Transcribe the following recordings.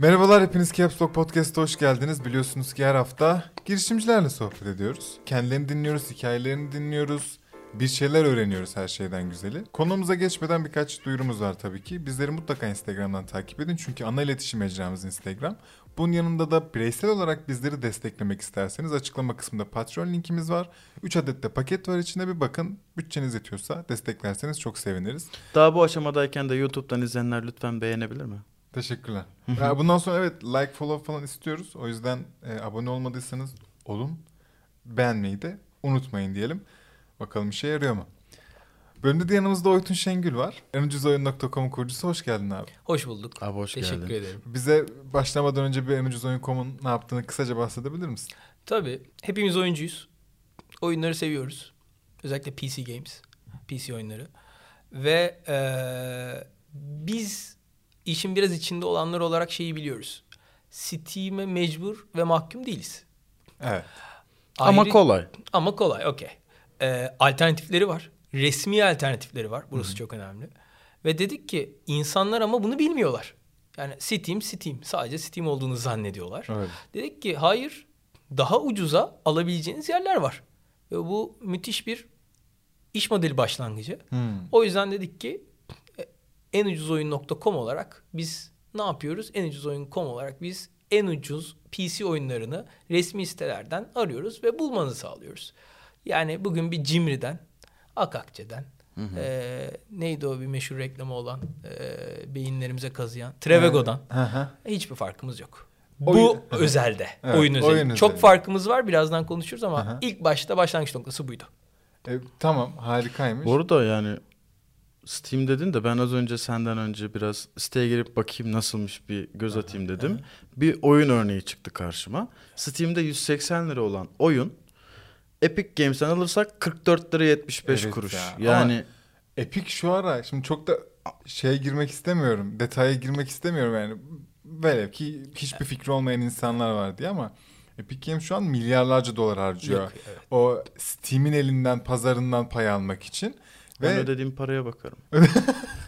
Merhabalar hepiniz Caps Lock Podcast'a hoş geldiniz. Biliyorsunuz ki her hafta girişimcilerle sohbet ediyoruz. Kendilerini dinliyoruz, hikayelerini dinliyoruz. Bir şeyler öğreniyoruz her şeyden güzeli. Konumuza geçmeden birkaç duyurumuz var tabii ki. Bizleri mutlaka Instagram'dan takip edin çünkü ana iletişim mecramız Instagram. Bunun yanında da bireysel olarak bizleri desteklemek isterseniz açıklama kısmında Patreon linkimiz var. 3 adet de paket var içinde bir bakın. Bütçeniz yetiyorsa desteklerseniz çok seviniriz. Daha bu aşamadayken de YouTube'dan izleyenler lütfen beğenebilir mi? Teşekkürler. Ya bundan sonra evet like follow falan istiyoruz. O yüzden e, abone olmadıysanız olun. Beğenmeyi de unutmayın diyelim. Bakalım işe yarıyor mu? Bölümde de yanımızda Oytun Şengül var. enucuzoyun.com kurucusu. Hoş geldin abi. Hoş bulduk. Abi hoş Teşekkür geldin. ederim. Bize başlamadan önce bir enucuzoyun.com'un ne yaptığını kısaca bahsedebilir misin? Tabii hepimiz oyuncuyuz. Oyunları seviyoruz. Özellikle PC games, PC oyunları. Ve eee, biz işin biraz içinde olanlar olarak şeyi biliyoruz. Steam'e mecbur ve mahkum değiliz. Evet. Ama Ayrı- kolay. Ama kolay, okey. Ee, alternatifleri var. Resmi alternatifleri var. Burası çok önemli. Ve dedik ki insanlar ama bunu bilmiyorlar. Yani Steam, Steam. Sadece Steam olduğunu zannediyorlar. Öyle. Dedik ki hayır, daha ucuza alabileceğiniz yerler var. Ve bu müthiş bir iş modeli başlangıcı. Hmm. O yüzden dedik ki en ucuz oyun.com olarak biz ne yapıyoruz? En ucuz oyun.com olarak biz en ucuz PC oyunlarını resmi sitelerden arıyoruz ve bulmanızı sağlıyoruz. Yani bugün bir Cimri'den, Akakçe'den, e, neydi o bir meşhur reklamı olan e, beyinlerimize kazıyan Trevego'dan Hı hı. hiçbir farkımız yok. Oyun- Bu özelde, Evet, oyun özeli. oyun Çok farkımız var, birazdan konuşuruz ama Aha. ilk başta başlangıç noktası buydu. E, tamam harikaymış. Bu arada yani Steam dedin de ben az önce senden önce biraz siteye girip bakayım nasılmış bir göz atayım dedim. Bir oyun örneği çıktı karşıma. Steam'de 180 lira olan oyun Epic Games'ten alırsak 44 lira 75 Evet kuruş. ya. Yani Epic şu ara şimdi çok da şeye girmek istemiyorum. Detaya girmek istemiyorum yani. Velev ki hiçbir fikri olmayan insanlar var diye ama Epic Games şu an milyarlarca dolar harcıyor. Yok, evet. O Steam'in elinden, pazarından pay almak için. Ben Ve ödediğim paraya bakarım.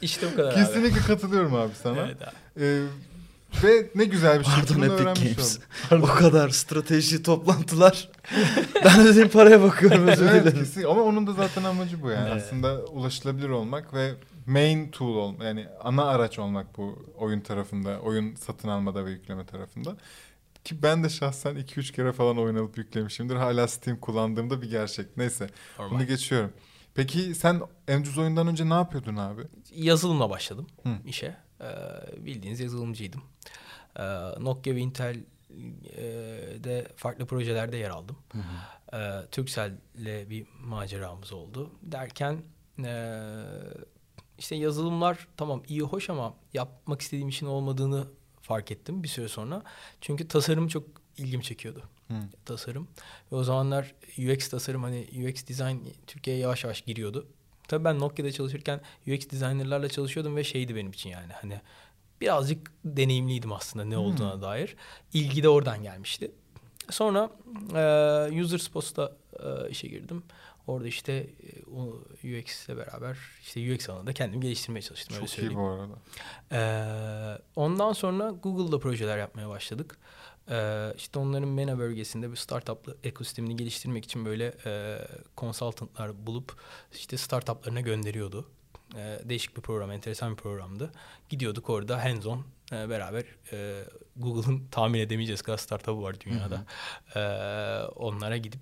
İşte bu kadar abi. kesinlikle katılıyorum abi sana. Evet abi. Ee, ve ne güzel bir şey. Pardon Bunu Epic Games. o kadar strateji toplantılar. ben ödediğim paraya bakıyorum özür evet, dilerim. kesin. Ama onun da zaten amacı bu yani. Evet. Aslında ulaşılabilir olmak ve main tool olmak yani ana araç olmak bu oyun tarafında, oyun satın almada ve yükleme tarafında. Ki ben de şahsen 2-3 kere falan oyun alıp yüklemişimdir. Hala Steam kullandığımda bir gerçek. Neyse Normal. bunu geçiyorum. Peki sen en ucuz oyundan önce ne yapıyordun abi? Yazılımla başladım Hı. işe. Ee, bildiğiniz yazılımcıydım. Ee, Nokia ve Intel e, de farklı projelerde yer aldım. Ee, Turkcell'le bir maceramız oldu. Derken e, işte yazılımlar tamam iyi hoş ama yapmak istediğim işin olmadığını fark ettim bir süre sonra. Çünkü tasarım çok ilgimi çekiyordu. Hı. Tasarım. Ve o zamanlar UX tasarım hani UX design Türkiye'ye yavaş yavaş giriyordu. Tabii ben Nokia'da çalışırken UX designerlarla çalışıyordum ve şeydi benim için yani hani birazcık deneyimliydim aslında ne olduğuna dair. İlgi de oradan gelmişti. Sonra e, User Spots'ta e, işe girdim. Orada işte UX ile beraber işte UX alanında kendimi geliştirmeye çalıştım öyle Çok iyi söyleyeyim. bu arada. Ee, ondan sonra Google'da projeler yapmaya başladık. Ee, işte onların MENA bölgesinde bir startup ekosistemini geliştirmek için böyle e, consultantlar bulup işte startuplarına gönderiyordu. Ee, değişik bir program, enteresan bir programdı. Gidiyorduk orada hands on e, beraber e, Google'ın tahmin edemeyeceğiz kadar startup'ı var dünyada. Ee, onlara gidip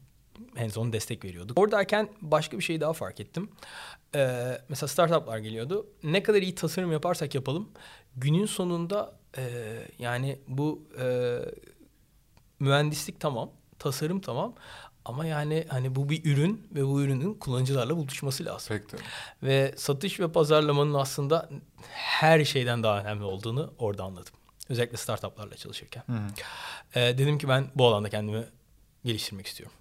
hands on destek veriyorduk. Oradayken başka bir şey daha fark ettim. Ee, mesela startuplar geliyordu. Ne kadar iyi tasarım yaparsak yapalım günün sonunda e, yani bu e, mühendislik tamam, tasarım tamam ama yani hani bu bir ürün ve bu ürünün kullanıcılarla buluşması lazım. Pek de. Ve satış ve pazarlamanın aslında her şeyden daha önemli olduğunu orada anladım. Özellikle startuplarla çalışırken. Hı hı. Ee, dedim ki ben bu alanda kendimi geliştirmek istiyorum.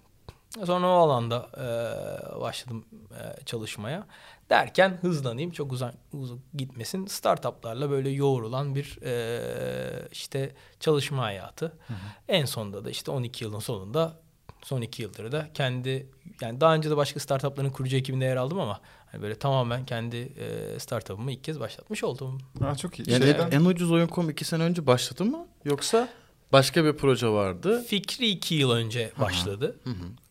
Sonra o alanda e, başladım e, çalışmaya. Derken hızlanayım çok uzak, uzak gitmesin. Startuplarla böyle yoğrulan bir e, işte çalışma hayatı. En sonunda da işte 12 yılın sonunda son iki yıldır da kendi yani daha önce de başka startupların kurucu ekibinde yer aldım ama hani böyle tamamen kendi e, startup'ımı ilk kez başlatmış oldum. Aa, çok iyi. Yani Şeyden- en ucuz oyun.com iki sene önce başladı mı? Yoksa başka bir proje vardı. Fikri iki yıl önce başladı.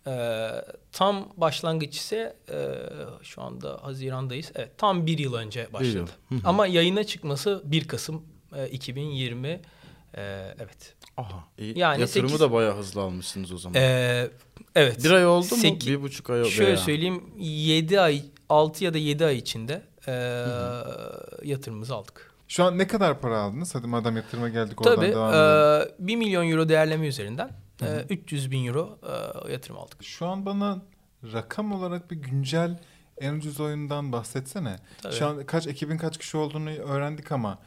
Ee, tam başlangıç ise e, şu anda Haziran'dayız. Evet tam bir yıl önce başladı. Hı hı. Ama yayına çıkması 1 Kasım e, 2020. Ee, evet. Aha. iyi. Yani Yatırımı sekiz- da bayağı hızlı almışsınız o zaman. Ee, evet. bir ay oldu mu? Seki- Bir buçuk ay oldu. Şöyle veya. söyleyeyim 7 ay 6 ya da 7 ay içinde e, yatırımımızı aldık. Şu an ne kadar para aldınız? Hadi madem yatırıma geldik oradan Tabii devam edelim. e, 1 milyon euro değerleme üzerinden e, 300 bin euro e, yatırım aldık. Şu an bana rakam olarak bir güncel en ucuz oyundan bahsetsene. Tabii. Şu an kaç ekibin kaç kişi olduğunu öğrendik ama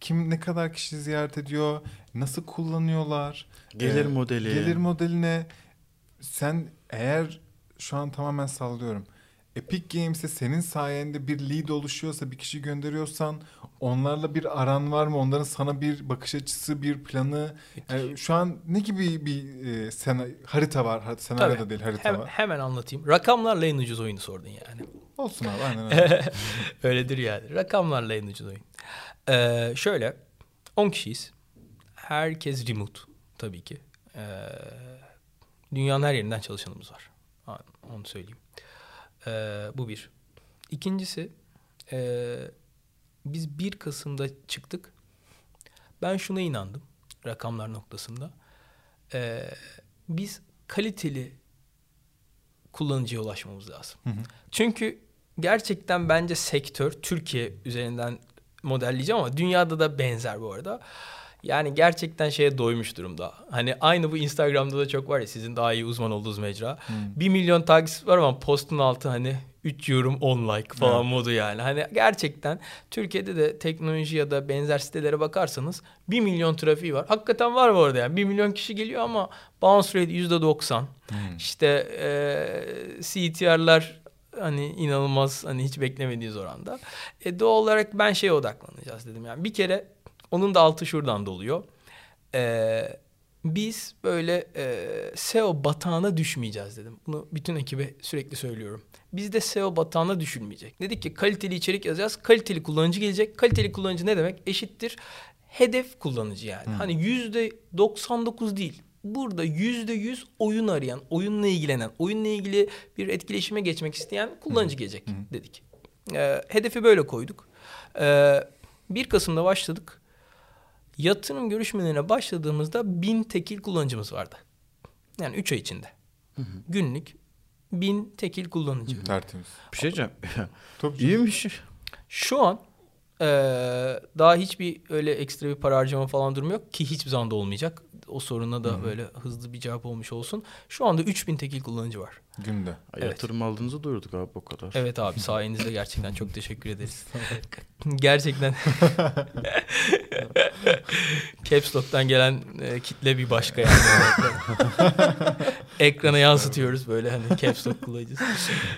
kim ne kadar kişi ziyaret ediyor? Nasıl kullanıyorlar? Gelir Ee, modeli. Gelir modeline sen eğer şu an tamamen sallıyorum. Epic Games'e senin sayende bir lead oluşuyorsa, bir kişi gönderiyorsan onlarla bir aran var mı? Onların sana bir bakış açısı, bir planı. Yani şu an ne gibi bir e, sena- harita var? Senaryo da değil, harita Hem- var. hemen anlatayım. Rakamlarla en ucuz oyunu sordun yani. Olsun abi aynen öyle. Öyledir yani. Rakamlarla en ucuz oyun. Ee, şöyle 10 kişiyiz. Herkes remote tabii ki. Ee, dünyanın her yerinden çalışanımız var. Onu söyleyeyim. Ee, bu bir. İkincisi ee, biz 1 Kasım'da çıktık. Ben şuna inandım rakamlar noktasında. Ee, biz kaliteli kullanıcıya ulaşmamız lazım. Hı hı. Çünkü gerçekten bence sektör Türkiye üzerinden modelleyeceğim ama dünyada da benzer bu arada. Yani gerçekten şeye doymuş durumda. Hani aynı bu Instagram'da da çok var ya sizin daha iyi uzman olduğunuz mecra. Hmm. Bir milyon takipçisi var ama postun altı hani 3 yorum 10 like falan Evet. modu yani. Hani gerçekten Türkiye'de de teknoloji ya da benzer sitelere bakarsanız 1 milyon trafiği var. Hakikaten var bu arada yani 1 milyon kişi geliyor ama bounce rate %90. Hmm. İşte eee CTR'lar hani inanılmaz hani hiç beklemediğiniz oranda. E, doğal olarak ben şeye odaklanacağız dedim. Yani bir kere onun da altı şuradan doluyor. Eee, biz böyle eee, SEO batağına düşmeyeceğiz dedim. Bunu bütün ekibe sürekli söylüyorum. Biz de SEO batağına düşülmeyecek. Dedik ki kaliteli içerik yazacağız. Kaliteli kullanıcı gelecek. Kaliteli kullanıcı ne demek? Eşittir hedef kullanıcı yani. Hani yüzde 99 değil. Burada yüzde yüz oyun arayan, oyunla ilgilenen, oyunla ilgili bir etkileşime geçmek isteyen kullanıcı gelecek dedik. Ee, hedefi böyle koyduk. Ee, 1 Kasım'da başladık. Yatırım görüşmelerine başladığımızda bin tekil kullanıcımız vardı. Yani 3 ay içinde. Günlük bin tekil kullanıcı. Tertemiz. Bir şey diyeceğim. İyiymiş. Şu an eee, daha hiçbir öyle ekstra bir para harcama falan durum yok ki hiçbir zaman da olmayacak. O soruna da böyle hızlı bir cevap olmuş olsun. Şu anda 3000 tekil kullanıcı var. Günde. Evet. Yatırım aldığınızı duyurduk abi o kadar. Evet abi sayenizde gerçekten çok teşekkür ederiz. gerçekten Caps Lock'tan gelen e, kitle bir başka yani. Ekrana yansıtıyoruz böyle hani Caps Lock kullanıcısı.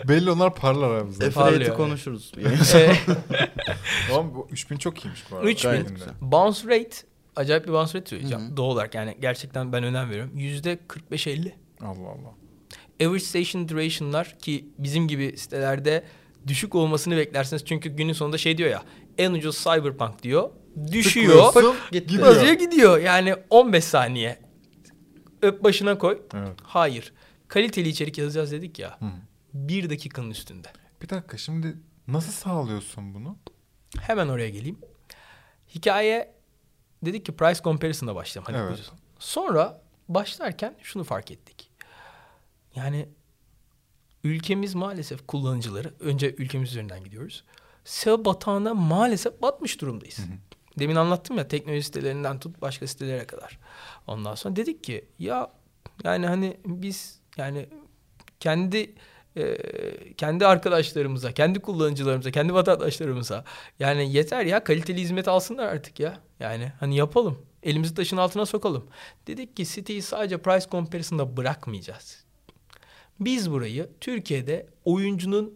Belli onlar parlar Affiliate'i yani. konuşuruz. Ama bu 3000 çok iyiymiş bu arada. 3000. Gayet Güzel. güzel. Bounce rate acayip bir bounce rate hı. Doğal olarak yani gerçekten ben önem veriyorum. Yüzde 45-50. Allah Allah. Average station duration'lar ki bizim gibi sitelerde düşük olmasını beklersiniz. Çünkü günün sonunda şey diyor ya en ucuz cyberpunk diyor. Düşüyor. Basıyor gidiyor. Yani 15 saniye. Öp başına koy. Evet. Hayır. Kaliteli içerik yazacağız dedik ya. Hı. Bir dakikanın üstünde. Bir dakika şimdi nasıl sağlıyorsun bunu? Hemen oraya geleyim. Hikaye dedik ki price comparison'da başlayalım. Hadi Evet. Sonra başlarken şunu fark ettik. Yani ülkemiz maalesef kullanıcıları önce ülkemiz üzerinden gidiyoruz. SEO batağına maalesef batmış durumdayız. Demin anlattım ya teknoloji sitelerinden tut başka sitelere kadar. Ondan sonra dedik ki ya yani hani biz yani kendi e, kendi arkadaşlarımıza, kendi kullanıcılarımıza, kendi vatandaşlarımıza yani yeter ya kaliteli hizmet alsınlar artık ya. Yani hani yapalım. Elimizi taşın altına sokalım. Dedik ki siteyi sadece price comparison'da bırakmayacağız. Biz burayı Türkiye'de oyuncunun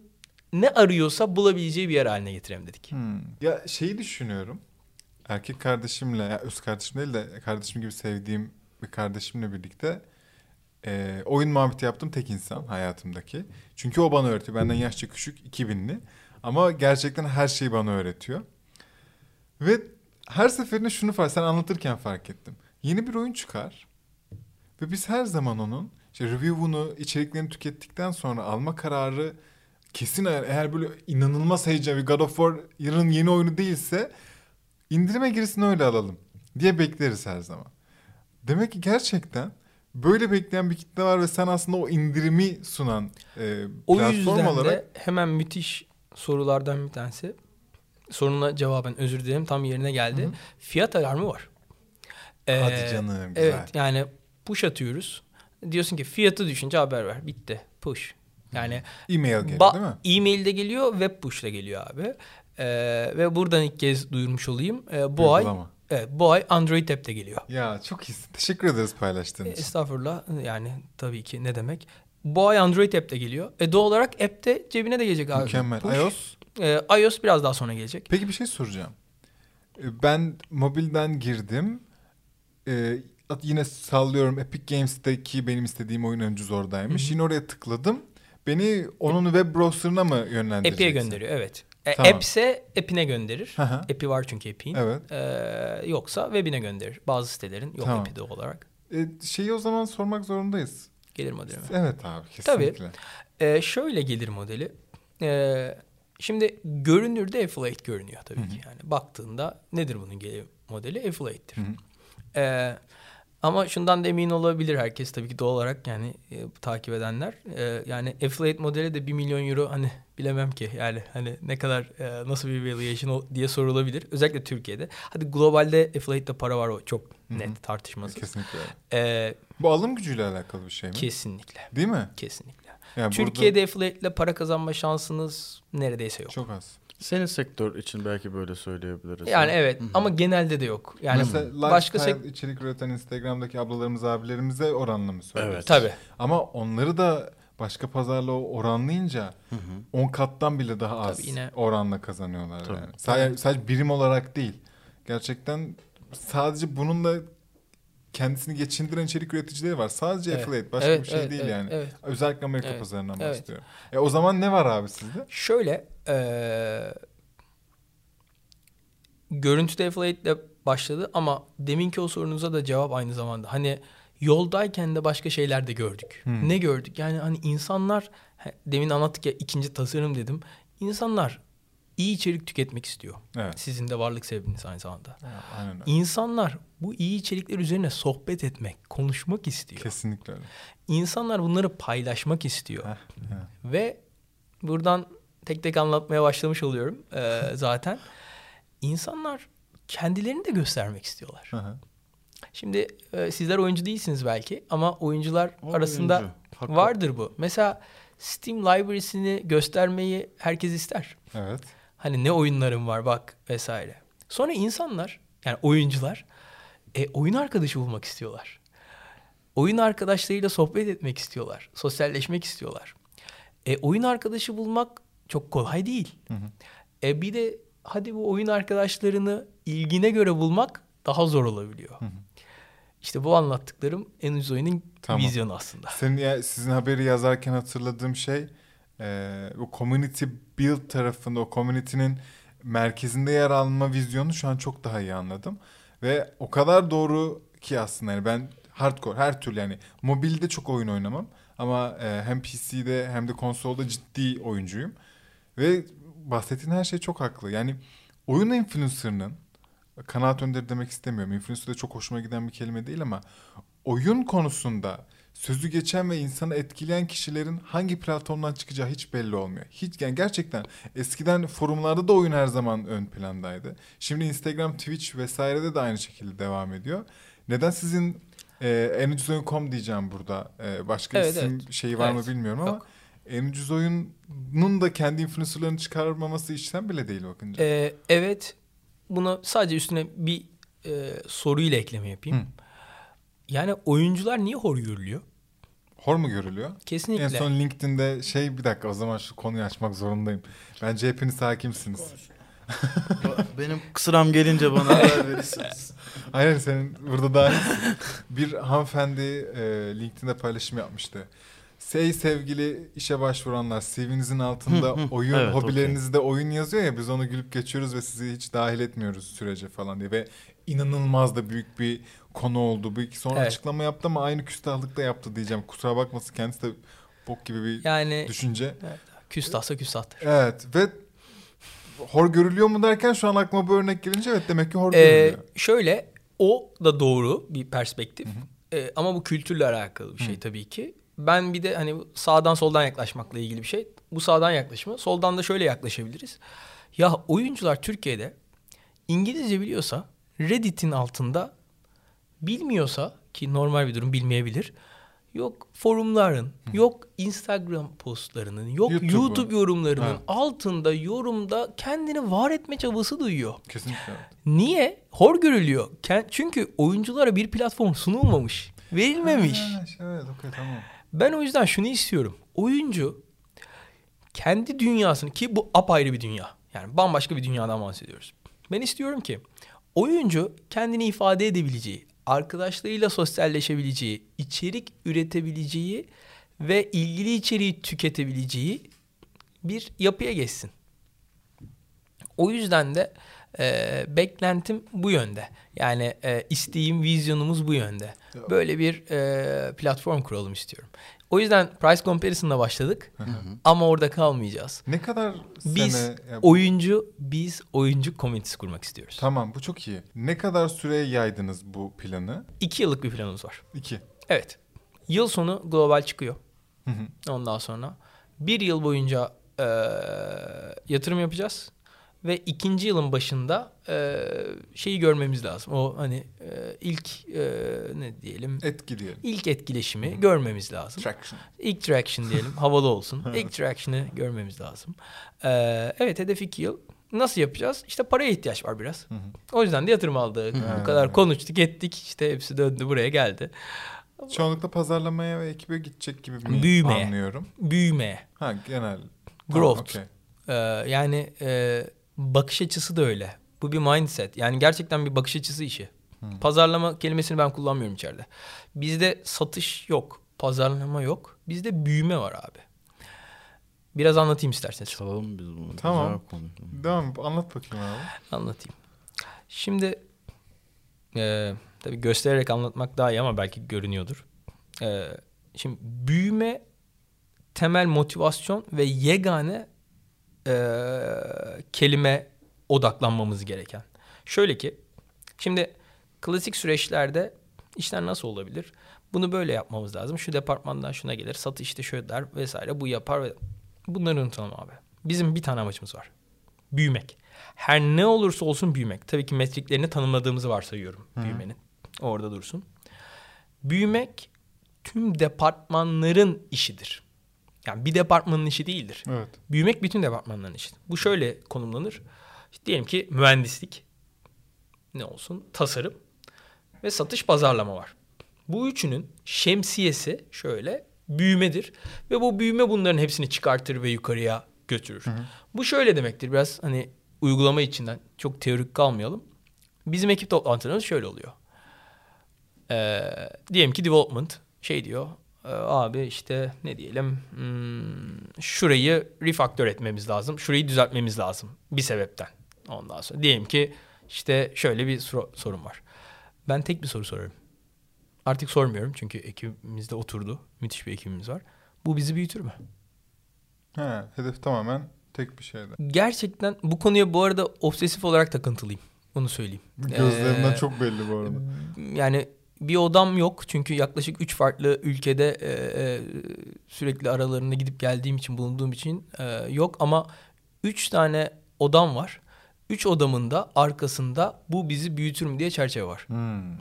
ne arıyorsa bulabileceği bir yer haline getirelim dedik. Hmm. Ya şeyi düşünüyorum. Erkek kardeşimle, ya öz kardeşim değil de kardeşim gibi sevdiğim bir kardeşimle birlikte e, oyun muhabbeti yaptım tek insan hayatımdaki. Çünkü o bana öğretiyor. Benden yaşça küçük 2000'li. Ama gerçekten her şeyi bana öğretiyor. Ve her seferinde şunu fark, sen anlatırken fark ettim. yeni bir oyun çıkar ve biz her zaman onun işte review'unu, içeriklerini tükettikten sonra alma kararı kesin eğer, böyle inanılmaz heyecan bir God of War yarın yeni oyunu değilse indirime girsin öyle alalım diye bekleriz her zaman. Demek ki gerçekten böyle bekleyen bir kitle var ve sen aslında o indirimi sunan e, O platform yüzden olarak de hemen müthiş sorulardan bir tanesi. Soruna cevaben özür dilerim tam yerine geldi. Hı hı. Fiyat alarmı var. Ee, hadi canım güzel. Evet yani push atıyoruz. Diyorsun ki fiyatı düşünce haber ver. Bitti. Push. Yani E-mail geliyor değil mi? e-mail de geliyor, web push da geliyor abi. Ee, ve buradan ilk kez duyurmuş olayım. Ee, bu ay Uygulama. evet, bu ay Android app de geliyor. Ya çok iyisin. Teşekkür ederiz paylaştığın için. Estağfurullah yani tabii ki ne demek. Bu ay Android app de geliyor. E doğal olarak app de cebine de gelecek abi. Mükemmel. Push. iOS? Ee, iOS biraz daha sonra gelecek. Peki bir şey soracağım. Ee, Ben mobilden girdim. Ee, yine sallıyorum Epic Games'teki benim istediğim oyun öncüz oradaymış. Hı hı. Yine oraya tıkladım. Beni onun web browser'ına mı yönlendireceksin? App'e gönderiyor evet. E, Tamam. App'se app'ine gönderir. Hı. App'i var çünkü app'in. Evet. Ee, yoksa web'ine gönderir. Bazı sitelerin yok Tamam. app'i de olarak. Ee, şeyi o zaman sormak zorundayız. Gelir modeli mi? Evet abi Tabii. kesinlikle. Ee, şöyle gelir modeli. Ee, şimdi görünürde affiliate görünüyor tabii Hı hı. ki. Yani baktığında nedir bunun gelir modeli? Affiliate'tir. Hı hı. Ama şundan da emin olabilir herkes tabii ki doğal olarak yani e, takip edenler. Ee, yani affiliate modeli de 1 milyon euro hani bilemem ki yani hani ne kadar e, nasıl bir valuation diye sorulabilir. Özellikle Türkiye'de. Hadi globalde affiliate'de para var o çok net tartışmasız. Kesinlikle. Ee, Bu alım gücüyle alakalı bir şey mi? kesinlikle. Değil mi? Kesinlikle. Yani Türkiye'de affiliate ile para kazanma şansınız neredeyse yok. burada çok az. Senin sektör için belki böyle söyleyebiliriz. Yani evet ama genelde de yok. Yani Mesela başka sek- içerik üreten Instagram'daki ablalarımız abilerimize oranla mı söylüyorsun? Evet. tabii. Ama onları da başka pazarla oranlayınca Hı hı. 10 kattan bile daha az Tabii yine- oranla kazanıyorlar Tabii. yani. Sadece, sadece birim olarak değil. Gerçekten sadece bununla kendisini geçindiren içerik üreticileri var. Sadece Evet. affiliate başka Evet, bir şey evet, değil evet, yani. evet. Özellikle Amerika Evet, pazarından evet. bahsediyorum. E o zaman ne var abi sizde? Şöyle eee görüntüde affiliate ile başladı ama deminki o sorunuza da cevap aynı zamanda. Hani yoldayken de başka şeyler de gördük. Hmm. Ne gördük? Yani hani insanlar demin anlattık ya ikinci tasarım dedim. İnsanlar iyi içerik tüketmek istiyor. Evet. Sizin de varlık sebebiniz aynı zamanda. Aynen öyle. İnsanlar bu iyi içerikler üzerine sohbet etmek, konuşmak istiyor. Kesinlikle öyle. İnsanlar bunları paylaşmak istiyor. Heh, heh. Ve buradan tek tek anlatmaya başlamış oluyorum eee, zaten. İnsanlar kendilerini de göstermek istiyorlar. Hı hı. Şimdi e, sizler oyuncu değilsiniz belki ama oyuncular O arasında oyuncu. Haklı. vardır bu. Mesela Steam Library'sini göstermeyi herkes ister. Evet. Hani ne oyunlarım var bak vesaire. Sonra insanlar yani oyuncular e, oyun arkadaşı bulmak istiyorlar. Oyun arkadaşlarıyla sohbet etmek istiyorlar. Sosyalleşmek istiyorlar. E, oyun arkadaşı bulmak çok kolay değil. Hı hı. E, bir de hadi bu oyun arkadaşlarını ilgine göre bulmak daha zor olabiliyor. Hı hı. İşte bu anlattıklarım en ucuz oyunun Tamam. vizyonu aslında. Senin ya, sizin haberi yazarken hatırladığım şey e, o community build tarafında o community'nin merkezinde yer alma vizyonu şu an çok daha iyi anladım. Ve o kadar doğru ki aslında yani ben hardcore her türlü yani mobilde çok oyun oynamam ama e, hem PC'de hem de konsolda ciddi oyuncuyum. Ve bahsettiğin her şey çok haklı. Yani oyun influencer'ının kanaat önderi demek istemiyorum. Influencer de çok hoşuma giden bir kelime değil ama oyun konusunda sözü geçen ve insanı etkileyen kişilerin hangi platformdan çıkacağı hiç belli olmuyor. Hiç yani gerçekten eskiden forumlarda da oyun her zaman ön plandaydı. Şimdi Instagram, Twitch vesairede de aynı şekilde devam ediyor. Neden sizin e, en ucuz oyun.com diyeceğim burada. E, başka Evet, isim evet. şeyi var Evet. mı bilmiyorum ama Yok. En ucuz oyunun da kendi influencerlarını çıkarmaması işten bile değil bakınca. E, evet buna sadece üstüne bir e, soruyla ekleme yapayım. Hı. Yani oyuncular niye hor görülüyor? Hor mu görülüyor? Kesinlikle. En son LinkedIn'de şey bir dakika o zaman şu konuyu açmak zorundayım. Bence hepiniz hakimsiniz. Benim sıram gelince bana haber verirsiniz. Aynen senin burada dahilsin. bir hanımefendi e, LinkedIn'de paylaşım yapmıştı. Sey sevgili işe başvuranlar CV'nizin altında Hı hı. oyun Evet, hobilerinizde oyun yazıyor ya biz onu gülüp geçiyoruz ve sizi hiç dahil etmiyoruz sürece falan diye ve inanılmaz da büyük bir konu oldu. Bu iki sonra Evet. açıklama yaptı ama aynı küstahlıkta yaptı diyeceğim. Kusura bakmasın kendisi de bok gibi bir Yani düşünce. küstahsa küstahtır. Evet ve hor görülüyor mu derken şu an aklıma bu örnek gelince evet demek ki hor Ee, görülüyor. şöyle o da doğru bir perspektif. Ee, ama bu kültürle alakalı bir şey tabii ki. Ben bir de hani sağdan soldan yaklaşmakla ilgili bir şey. Bu sağdan yaklaşımı. Soldan da şöyle yaklaşabiliriz. Ya oyuncular Türkiye'de İngilizce biliyorsa Reddit'in altında bilmiyorsa ki normal bir durum bilmeyebilir. Yok forumların, yok Instagram postlarının, yok YouTube'u. YouTube yorumlarının Ha. altında yorumda kendini var etme çabası duyuyor. Kesinlikle. evet. Niye? Hor görülüyor. Çünkü oyunculara bir platform sunulmamış, verilmemiş. Ha, evet okey tamam. Ben o yüzden şunu istiyorum. Oyuncu kendi dünyasını ki bu apayrı bir dünya. Yani bambaşka bir dünyadan bahsediyoruz. Ben istiyorum ki oyuncu kendini ifade edebileceği, arkadaşlarıyla sosyalleşebileceği, içerik üretebileceği ve ilgili içeriği tüketebileceği bir yapıya geçsin. O yüzden de e, beklentim bu yönde. Yani e, isteğim, vizyonumuz bu yönde. Böyle bir e, platform kuralım istiyorum. O yüzden price comparison'la başladık ama orada kalmayacağız. Ne kadar Biz sene... oyuncu, biz oyuncu komünitesi kurmak istiyoruz. Tamam bu çok iyi. Ne kadar süreye yaydınız bu planı? İki yıllık bir planımız var. İki. Evet. Yıl sonu global çıkıyor. Hı hı. Ondan sonra bir yıl boyunca e, yatırım yapacağız. Ve ikinci yılın başında e, şeyi görmemiz lazım. O hani e, ilk e, ne diyelim Etki diyelim. ilk etkileşimi görmemiz lazım. Traction. İlk traction diyelim havalı olsun. İlk traction'ı görmemiz lazım. E, evet hedef iki yıl. Nasıl yapacağız? İşte paraya ihtiyaç var biraz. Hı hı. O yüzden de yatırım aldık. Bu kadar konuştuk ettik. İşte hepsi döndü buraya geldi. Çoğunlukla pazarlamaya ve ekibe gidecek gibi mi Büyümeye. anlıyorum? Büyümeye. Ha genel. Growth. okey. Ee, yani e, bakış açısı da öyle. Bu bir mindset. Yani gerçekten bir bakış açısı işi. Pazarlama kelimesini ben kullanmıyorum içeride. Bizde satış yok. Pazarlama yok. Bizde büyüme var abi. Biraz anlatayım isterseniz. Çalalım biz bunu. Tamam. Devam anlat bakayım abi. Anlatayım. Şimdi e, tabii göstererek anlatmak daha iyi ama belki görünüyordur. E, şimdi büyüme temel motivasyon ve yegane e, kelime odaklanmamız gereken. Şöyle ki şimdi klasik süreçlerde işler nasıl olabilir? Bunu böyle yapmamız lazım. Şu departmandan şuna gelir. Satış işte şöyle der vesaire. Bu yapar ve bunları unutalım abi. Bizim bir tane amacımız var. Büyümek. Her ne olursa olsun büyümek. Tabii ki metriklerini tanımladığımızı varsayıyorum büyümenin. Orada dursun. Büyümek tüm departmanların işidir. Yani bir departmanın işi değildir. Evet. Büyümek bütün departmanların işidir. Bu şöyle konumlanır. İşte diyelim ki mühendislik ne olsun? Tasarım ve satış pazarlama var. Bu üçünün şemsiyesi şöyle büyümedir ve bu büyüme bunların hepsini çıkartır ve yukarıya götürür. Bu şöyle demektir biraz hani uygulama içinden çok teorik kalmayalım. Bizim ekip toplantılarımız şöyle oluyor. Ee, diyelim ki development şey diyor. "Ee, abi işte ne diyelim hmm, şurayı refaktör etmemiz lazım. Şurayı düzeltmemiz lazım bir sebepten. Ondan sonra diyelim ki işte şöyle bir sor- sorun var. Ben tek bir soru sorarım. Artık sormuyorum çünkü ekibimizde oturdu. Müthiş bir ekibimiz var. Bu bizi büyütür mü? Ha, hedef tamamen tek bir şeyde. Gerçekten bu konuya bu arada obsesif olarak takıntılıyım. Onu söyleyeyim. Gözlerinden Ee, çok belli bu arada. Yani bir odam yok çünkü yaklaşık üç farklı ülkede e, e, sürekli aralarında gidip geldiğim için bulunduğum için e, yok ama üç tane odam var. Üç odamın da arkasında bu bizi büyütür mü diye çerçeve var. Hmm.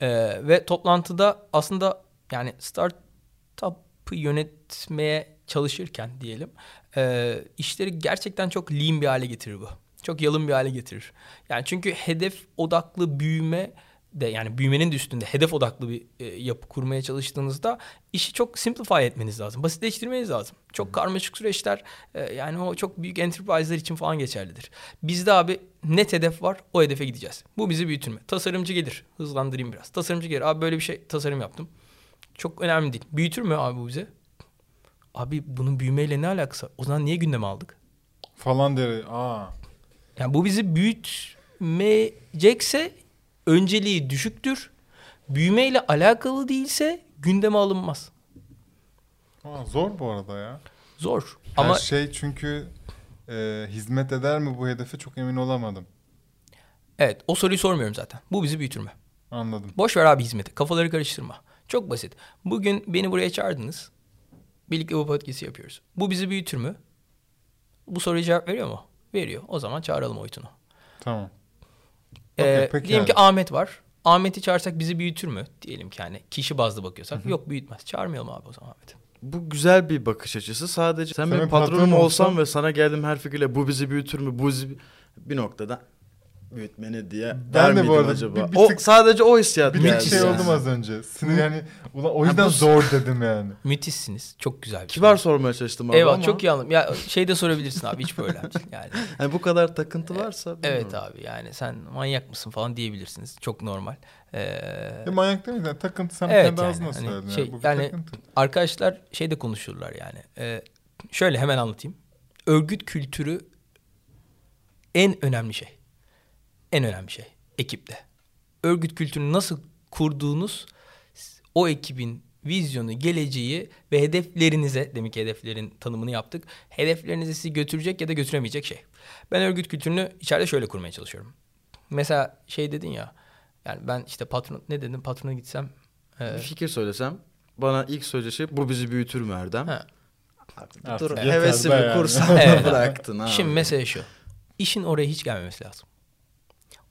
E, ve toplantıda aslında yani startup'ı yönetmeye çalışırken diyelim e, işleri gerçekten çok lean bir hale getirir bu. Çok yalın bir hale getirir. Yani çünkü hedef odaklı büyüme de yani büyümenin de üstünde hedef odaklı bir e, yapı kurmaya çalıştığınızda işi çok simplify etmeniz lazım. Basitleştirmeniz lazım. Çok karmaşık süreçler e, yani o çok büyük enterprise'lar için falan geçerlidir. Bizde abi net hedef var o hedefe gideceğiz. Bu bizi büyütür mü? Tasarımcı gelir. Hızlandırayım biraz. Tasarımcı gelir. Abi böyle bir şey tasarım yaptım. Çok önemli değil. Büyütür mü abi bu bize? Abi bunun büyümeyle ne alakası var? O zaman niye gündeme aldık? Falan deri. Aa. Yani bu bizi büyütmeyecekse önceliği düşüktür. Büyümeyle alakalı değilse gündeme alınmaz. Aa, zor bu arada ya. Zor. Her Ama şey çünkü e, hizmet eder mi bu hedefe çok emin olamadım. evet o soruyu sormuyorum zaten. Bu bizi büyütür mü? Anladım. Boş ver abi hizmeti. Kafaları karıştırma. Çok basit. Bugün beni buraya çağırdınız. Birlikte bu podcast'i yapıyoruz. Bu bizi büyütür mü? Bu soruya cevap veriyor mu? Veriyor. O zaman çağıralım Oytun'u. Tamam. Ee, Okey, peki diyelim ki yani. Ahmet var. Ahmet'i çağırsak bizi büyütür mü? Diyelim ki hani kişi bazlı bakıyorsak. Yok büyütmez. Çağırmayalım abi o zaman Ahmet'i. Bu güzel bir bakış açısı. Sadece sen, Sen benim benim patronum patronum olsan olsan- ve sana geldim her fikirle bu bizi büyütür mü? Bu bizi bir noktada büyütmeni diye Ben de bu arada acaba? bir- bir o tık- sadece o hissiyat Bir geldi. tek şey yani. oldum az önce. Sinir yani ulan o yüzden bu- zor dedim yani. Müthişsiniz. Çok güzel bir Kibar soru. sormaya çalıştım abi Eyvallah ama çok iyi anladım. Ya şey de sorabilirsin abi hiç değil. Yani hani bu kadar takıntı varsa evet bilmiyorum. abi yani sen manyak mısın falan diyebilirsiniz. Çok normal. Ee, E, manyak değil mi? Yani takıntı sen Evet kendi yani, ağzına hani söyledin. şey, yani. Yani- takıntı. arkadaşlar şey de konuşurlar yani. Ee, şöyle hemen anlatayım. Örgüt kültürü en önemli şey. En önemli şey ekipte. Örgüt kültürünü nasıl kurduğunuz o ekibin vizyonu, geleceği ve hedeflerinize, demek ki hedeflerin tanımını yaptık. Hedeflerinizi sizi götürecek ya da götüremeyecek şey. Ben örgüt kültürünü içeride şöyle kurmaya çalışıyorum. Mesela şey dedin ya, yani ben işte patron, ne dedim patrona gitsem... e, Bir fikir söylesem bana ilk söyleyeceği şey bu bizi büyütür mü Erdem? ha, Artık Dur hevesimi yani. kursam Evet. bıraktın ha. Şimdi mesele şu. İşin oraya hiç gelmemesi lazım.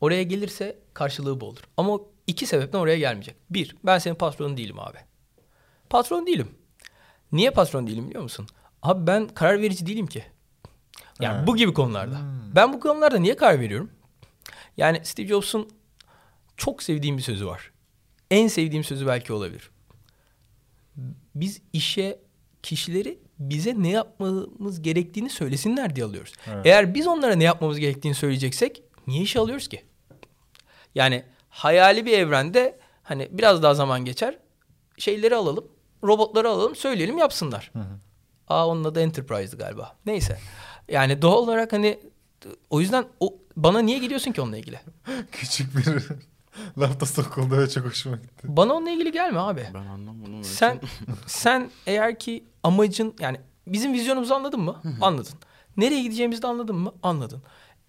Oraya gelirse karşılığı bu olur. Ama o iki sebepten oraya gelmeyecek. Bir, ben senin patronun değilim abi. Patron değilim. Niye patron değilim biliyor musun? Abi ben karar verici değilim ki. Yani Ha. bu gibi konularda. Ben bu konularda niye karar veriyorum? Yani Steve Jobs'un çok sevdiğim bir sözü var. En sevdiğim sözü belki olabilir. Biz işe kişileri bize ne yapmamız gerektiğini söylesinler diye alıyoruz. Evet. Eğer biz onlara ne yapmamız gerektiğini söyleyeceksek niye işe alıyoruz ki? Yani hayali bir evrende hani biraz daha zaman geçer. Şeyleri alalım, robotları alalım, söyleyelim yapsınlar. Aa onun adı Enterprise'dı galiba. Neyse. Yani doğal olarak hani o yüzden o bana niye geliyorsun ki onunla ilgili? Küçük bir lafta sokuldu ve çok hoşuma gitti. Bana onunla ilgili gelme abi. Ben anlamadım. Sen için. sen eğer ki amacın yani bizim vizyonumuzu anladın mı? Anladın. Nereye gideceğimizi de anladın mı? Anladın.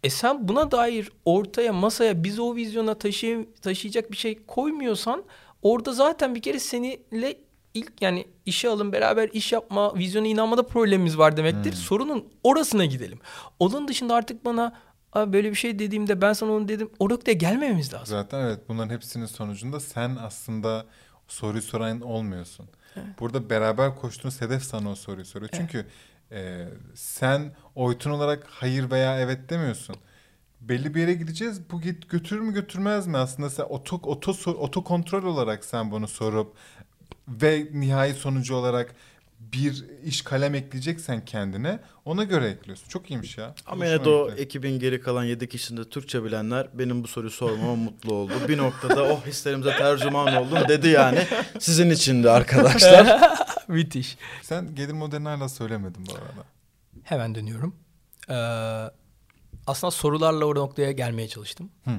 E sen buna dair ortaya masaya bizi o vizyona taşı, taşıyacak bir şey koymuyorsan orada zaten bir kere seninle ilk yani işe alın beraber iş yapma vizyona inanmada problemimiz var demektir. Sorunun orasına gidelim. Onun dışında artık bana Abi böyle bir şey dediğimde ben sana onu dedim. O noktaya gelmememiz lazım. Zaten evet bunların hepsinin sonucunda sen aslında soruyu soran olmuyorsun. Burada beraber koştuğunuz hedef sana o soruyu soruyor. Çünkü e, sen oytun olarak hayır veya evet demiyorsun. Belli bir yere gideceğiz. Bu git götürür mü götürmez mi? Aslında sen oto oto oto kontrol olarak sen bunu sorup ve nihai sonucu olarak bir iş kalem ekleyeceksen kendine ona göre ekliyorsun. Çok iyiymiş ya. Ama yine de o ekibin geri kalan 7 kişisinde Türkçe bilenler benim bu soruyu sormama mutlu oldu. Bir noktada oh hislerimize tercüman oldum dedi yani. Sizin için de arkadaşlar. Müthiş. Sen gelir modelini hala söylemedin bu arada. Hemen dönüyorum. Ee, aslında sorularla o noktaya gelmeye çalıştım. Hı.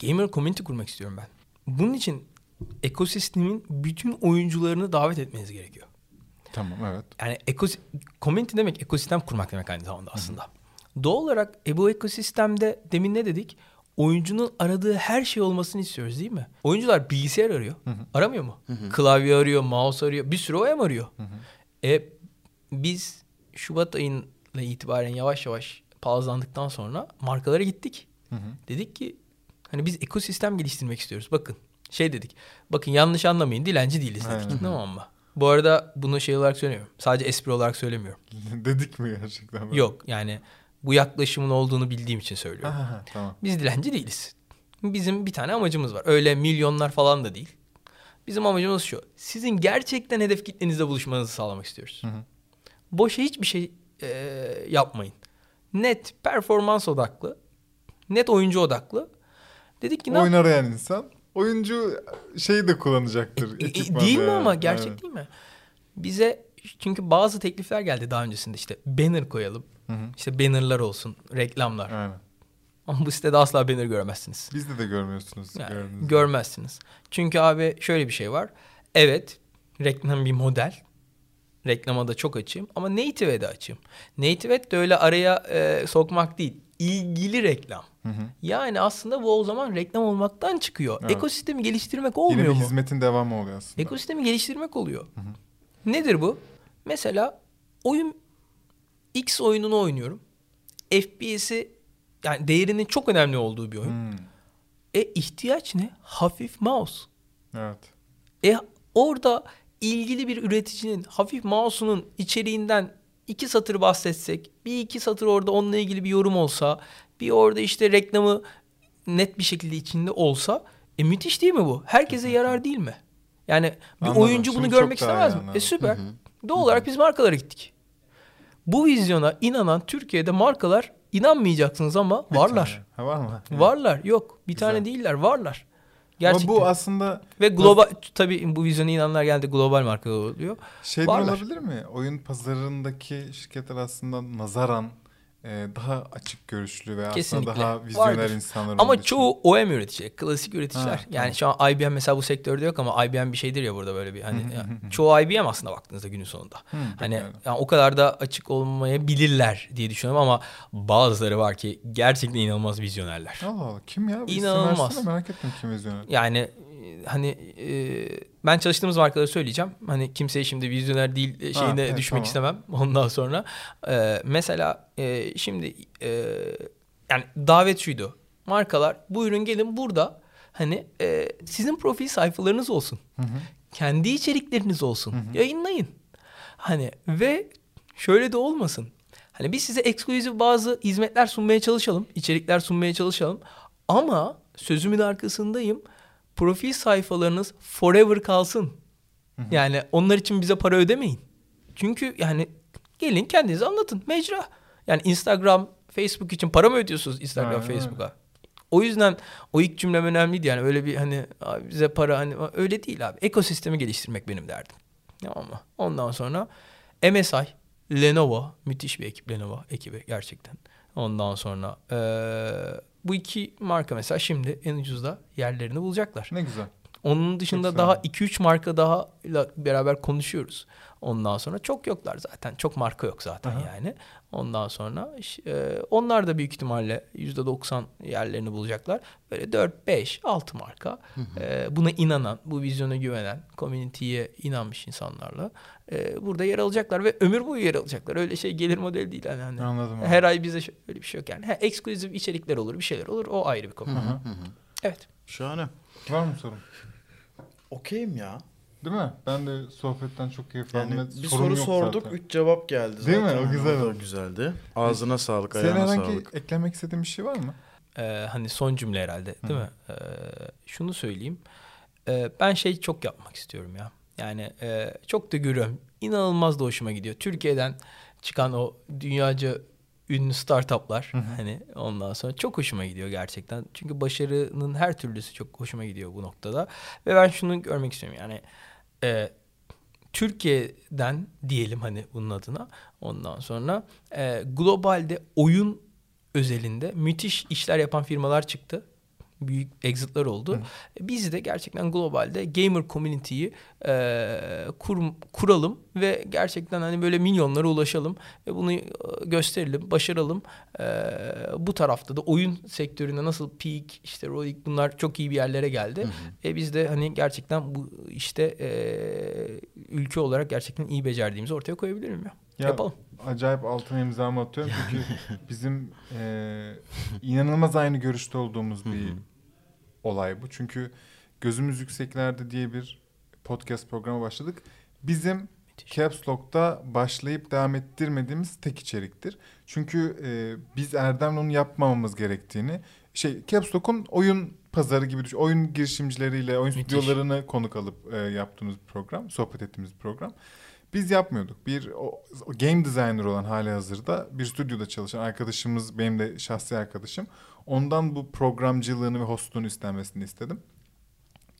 Gamer community kurmak istiyorum ben. Bunun için ekosistemin bütün oyuncularını davet etmeniz gerekiyor. Tamam evet. Yani ekos community demek ekosistem kurmak demek aynı zamanda aslında. Doğal olarak e, bu ekosistemde demin ne dedik? Oyuncunun aradığı her şey olmasını istiyoruz değil mi? Oyuncular bilgisayar arıyor. Aramıyor mu? Klavye arıyor, mouse arıyor. Bir sürü OEM arıyor. E, biz Şubat ayıyla itibaren yavaş yavaş palazlandıktan sonra markalara gittik. Dedik ki hani biz ekosistem geliştirmek istiyoruz. Bakın şey dedik. Bakın yanlış anlamayın dilenci değiliz dedik. Aynen. Tamam mı? Bu arada bunu şey olarak söylemiyorum. Sadece espri olarak söylemiyorum. Dedik mi gerçekten? Yok yani bu yaklaşımın olduğunu bildiğim için söylüyorum. Aha, tamam. Biz dilenci değiliz. Bizim bir tane amacımız var. Öyle milyonlar falan da değil. Bizim amacımız şu. Sizin gerçekten hedef kitlenizle buluşmanızı sağlamak istiyoruz. Hı hı. Boşa hiçbir şey e, yapmayın. Net performans odaklı. Net oyuncu odaklı. Dedik ki ne Oyun arayan insan oyuncu şeyi de kullanacaktır. E, e, değil mi ama gerçek Evet. değil mi? Bize çünkü bazı teklifler geldi daha öncesinde işte banner koyalım. Hı hı. İşte bannerlar olsun, reklamlar. Aynen. Ama bu sitede asla banner göremezsiniz. Bizde de görmüyorsunuz. Yani görmezsiniz. Çünkü abi şöyle bir şey var. Evet reklam bir model. Reklama da çok açığım ama native'e de açığım. Native de öyle araya e, sokmak değil. İlgili reklam. Hı hı. Yani aslında bu o zaman reklam olmaktan çıkıyor. Evet. Ekosistemi geliştirmek Yine olmuyor bir mu? hizmetin devamı oluyor aslında. Ekosistemi geliştirmek oluyor. Nedir bu? Mesela oyun X oyununu oynuyorum. FPS'i yani değerinin çok önemli olduğu bir oyun. Hmm, E ihtiyaç ne? Hafif mouse. Evet. E orada ilgili bir üreticinin hafif mouse'unun içeriğinden iki satır bahsetsek, bir iki satır orada onunla ilgili bir yorum olsa, bir orada işte reklamı net bir şekilde içinde olsa, e müthiş değil mi bu? Herkese yarar değil mi? Yani bir Anladım. oyuncu bunu Şimdi görmek istemez iyi mi? E süper. Doğal olarak biz markalara gittik. Bu vizyona inanan Türkiye'de markalar inanmayacaksınız ama varlar. Ha, var mı? Varlar. Yok. Bir Güzel. tane değiller. Varlar. Ama Gerçekten. bu aslında Ve global tabii bu vizyona inananlar geldi global marka oluyor. şey olabilir mi? Oyun pazarındaki şirketler aslında nazaran daha açık görüşlü ve Kesinlikle. aslında daha vizyoner Vardır. insanlar Ama çoğu OEM üreticileri, klasik üreticiler. Ha, yani tamam. şu an IBM mesela bu sektörde yok ama IBM bir şeydir ya burada böyle bir hani ya, çoğu IBM aslında baktığınızda günün sonunda. Hı, Hani yani o kadar da açık olmayabilirler diye düşünüyorum ama bazıları var ki gerçekten inanılmaz vizyonerler. Allah kim ya? İnanılmaz. merak ettim kim vizyoner. Yani e, hani e, ben çalıştığımız markaları söyleyeceğim. Hani kimseye şimdi vizyoner değil e, şeyine evet, düşmek tamam. istemem. Ondan sonra e, mesela e, şimdi e, yani davet şuydu. Markalar buyurun gelin burada hani e, sizin profil sayfalarınız olsun. Kendi içerikleriniz olsun. Yayınlayın. Hani ve şöyle de olmasın. Hani biz size ekskluzif bazı hizmetler sunmaya çalışalım, içerikler sunmaya çalışalım. Ama sözümün arkasındayım. Profil sayfalarınız forever kalsın. Yani onlar için bize para ödemeyin. Çünkü yani gelin kendinizi anlatın. Mecra. Yani Instagram, Facebook için para mı ödüyorsunuz Instagram, Aynen. Facebook'a? O yüzden o ilk cümlem önemliydi yani öyle bir hani "Abi bize para hani öyle değil abi. Ekosistemi geliştirmek benim derdim. Tamam mı? Ondan sonra MSI, Lenovo müthiş bir ekip Lenovo ekibi gerçekten. Ondan sonra eee, bu iki marka mesela şimdi en ucuzda yerlerini bulacaklar. Ne güzel. Onun dışında Çok daha sevindim. 2-3 marka daha ile beraber konuşuyoruz. Ondan sonra çok yoklar zaten. Çok marka yok zaten Aha. yani. Ondan sonra e, onlar da büyük ihtimalle %90 yerlerini bulacaklar. Böyle 4, 5, 6 marka. e, buna inanan, bu vizyona güvenen, community'ye inanmış insanlarla e, burada yer alacaklar ve ömür boyu yer alacaklar. Öyle şey gelir modeli değil. Yani hani Anladım abi. her ay bize öyle bir şey yok yani. Ha, ekskluzif içerikler olur, bir şeyler olur. O ayrı bir konu. Evet. Şahane. Var mı sorun? Okeyim ya. Değil mi? Ben de sohbetten çok keyif aldım. Yani bir soru sorduk, zaten. üç cevap geldi Değil mi? zaten. O güzel da oldu. güzeldi. Ağzına sağlık, Senin ayağına herhangi sağlık. eklemek istediğin bir şey var mı? Ee, hani son cümle herhalde değil mi? Ee, şunu söyleyeyim. Ee, ben şey çok yapmak istiyorum ya. Yani e, çok da görüyorum. İnanılmaz da hoşuma gidiyor. Türkiye'den çıkan o dünyaca ünlü startuplar hani ondan sonra çok hoşuma gidiyor gerçekten. Çünkü başarının her türlüsü çok hoşuma gidiyor bu noktada. Ve ben şunu görmek istiyorum yani e, Türkiye'den diyelim hani bunun adına ondan sonra e, globalde oyun özelinde müthiş işler yapan firmalar çıktı. Büyük exit'lar oldu. Biz de gerçekten globalde gamer community'yi e, kur, kuralım ve gerçekten hani böyle milyonlara ulaşalım ve bunu e, gösterelim, başaralım. E, bu tarafta da oyun sektöründe nasıl Peak, işte Rolik bunlar çok iyi bir yerlere geldi. E, biz de hani gerçekten bu işte e, ülke olarak gerçekten iyi becerdiğimizi ortaya koyabilirim ya. Ya, Yapalım. Acayip altına imzamı atıyorum çünkü bizim e, inanılmaz aynı görüşte olduğumuz bir olay bu. Çünkü Gözümüz Yükseklerde diye bir podcast programı başladık. Bizim Caps Lock'ta başlayıp devam ettirmediğimiz tek içeriktir. Çünkü e, biz Erdem'le onu yapmamamız gerektiğini şey Caps Lock'un oyun pazarı gibi düşün. Oyun girişimcileriyle oyun Müthiş. stüdyolarını konuk alıp e, yaptığımız program, sohbet ettiğimiz program. Biz yapmıyorduk. Bir o, o game designer olan hali hazırda bir stüdyoda çalışan arkadaşımız benim de şahsi arkadaşım. Ondan bu programcılığını ve hostluğunu istenmesini istedim.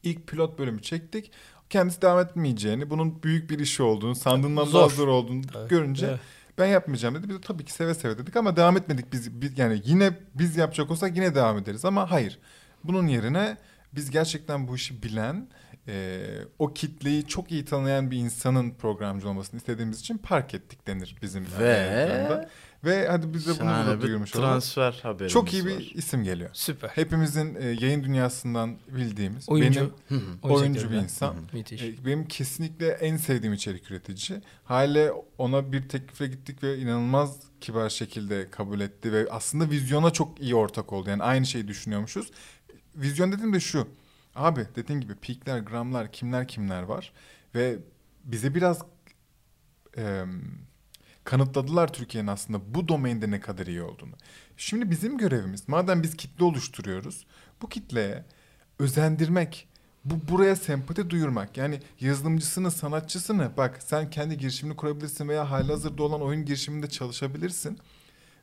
İlk pilot bölümü çektik. Kendisi devam etmeyeceğini, bunun büyük bir işi olduğunu, sandığından Zor. daha zor olduğunu Evet. görünce Evet. ben yapmayacağım dedi. Biz de tabii ki seve seve dedik ama devam etmedik biz, biz yani yine biz yapacak olsak yine devam ederiz ama hayır. Bunun yerine biz gerçekten bu işi bilen, e, o kitleyi çok iyi tanıyan bir insanın programcı olmasını istediğimiz için park ettik denir bizim Ve- yayınlarında. Ve hadi biz de bunu burada duyurmuş olalım. transfer haberimiz Çok iyi var. bir isim geliyor. Süper. Hepimizin e, yayın dünyasından bildiğimiz, Oyuncu. benim oyuncu bir insan. Müthiş. E, Benim kesinlikle en sevdiğim içerik üretici. Hale ona bir teklifle gittik ve inanılmaz kibar şekilde kabul etti ve aslında vizyona çok iyi ortak oldu. Yani aynı şeyi düşünüyormuşuz. Vizyon dediğim de şu. Abi dediğin gibi peakler, gramlar, kimler kimler var ve bize biraz e, kanıtladılar Türkiye'nin aslında bu domainde ne kadar iyi olduğunu. Şimdi bizim görevimiz madem biz kitle oluşturuyoruz bu kitleye özendirmek, bu buraya sempati duyurmak. Yani yazılımcısını, sanatçısını bak sen kendi girişimini kurabilirsin veya halihazırda olan oyun girişiminde çalışabilirsin.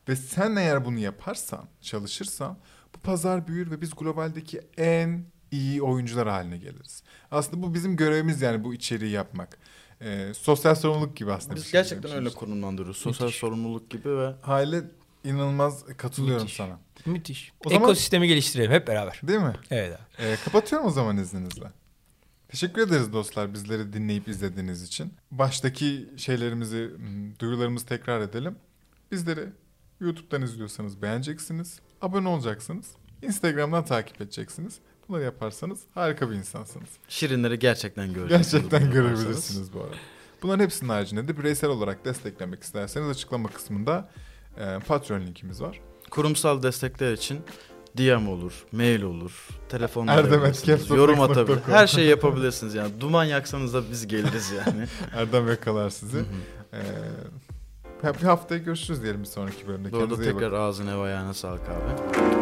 Ve sen eğer bunu yaparsan, çalışırsan bu pazar büyür ve biz globaldeki en iyi oyuncular haline geliriz. Aslında bu bizim görevimiz yani bu içeriği yapmak. Ee, sosyal sorumluluk gibi aslında. bir Biz şey gerçekten öyle konumlandırıyoruz. Sosyal Müthiş. sorumluluk gibi ve Hale inanılmaz katılıyorum Müthiş. sana. Müthiş. O zaman- Ekosistemi geliştirelim hep beraber. Değil mi? Evet abi. Ee, kapatıyorum o zaman izninizle. Teşekkür ederiz dostlar bizleri dinleyip izlediğiniz için. Baştaki şeylerimizi, m, duyurularımızı tekrar edelim. Bizleri YouTube'dan izliyorsanız beğeneceksiniz. Abone olacaksınız. Instagram'dan takip edeceksiniz. Bunları yaparsanız harika bir insansınız. şirinleri gerçekten göreceksiniz. Gerçekten görebilirsiniz bu arada. Bunların hepsinin haricinde de bireysel olarak desteklemek isterseniz açıklama kısmında e, Patreon linkimiz var. Kurumsal destekler için DM olur, mail olur, telefon Etker yorum atabilir. Her şeyi yapabilirsiniz yani. Duman yaksanız da biz geliriz yani. Erdem yakalar sizi. Ee, bir haftaya görüşürüz diyelim bir sonraki bölümde. Kendinize iyi bakın. tekrar ağzına ve ayağına sağlık abi.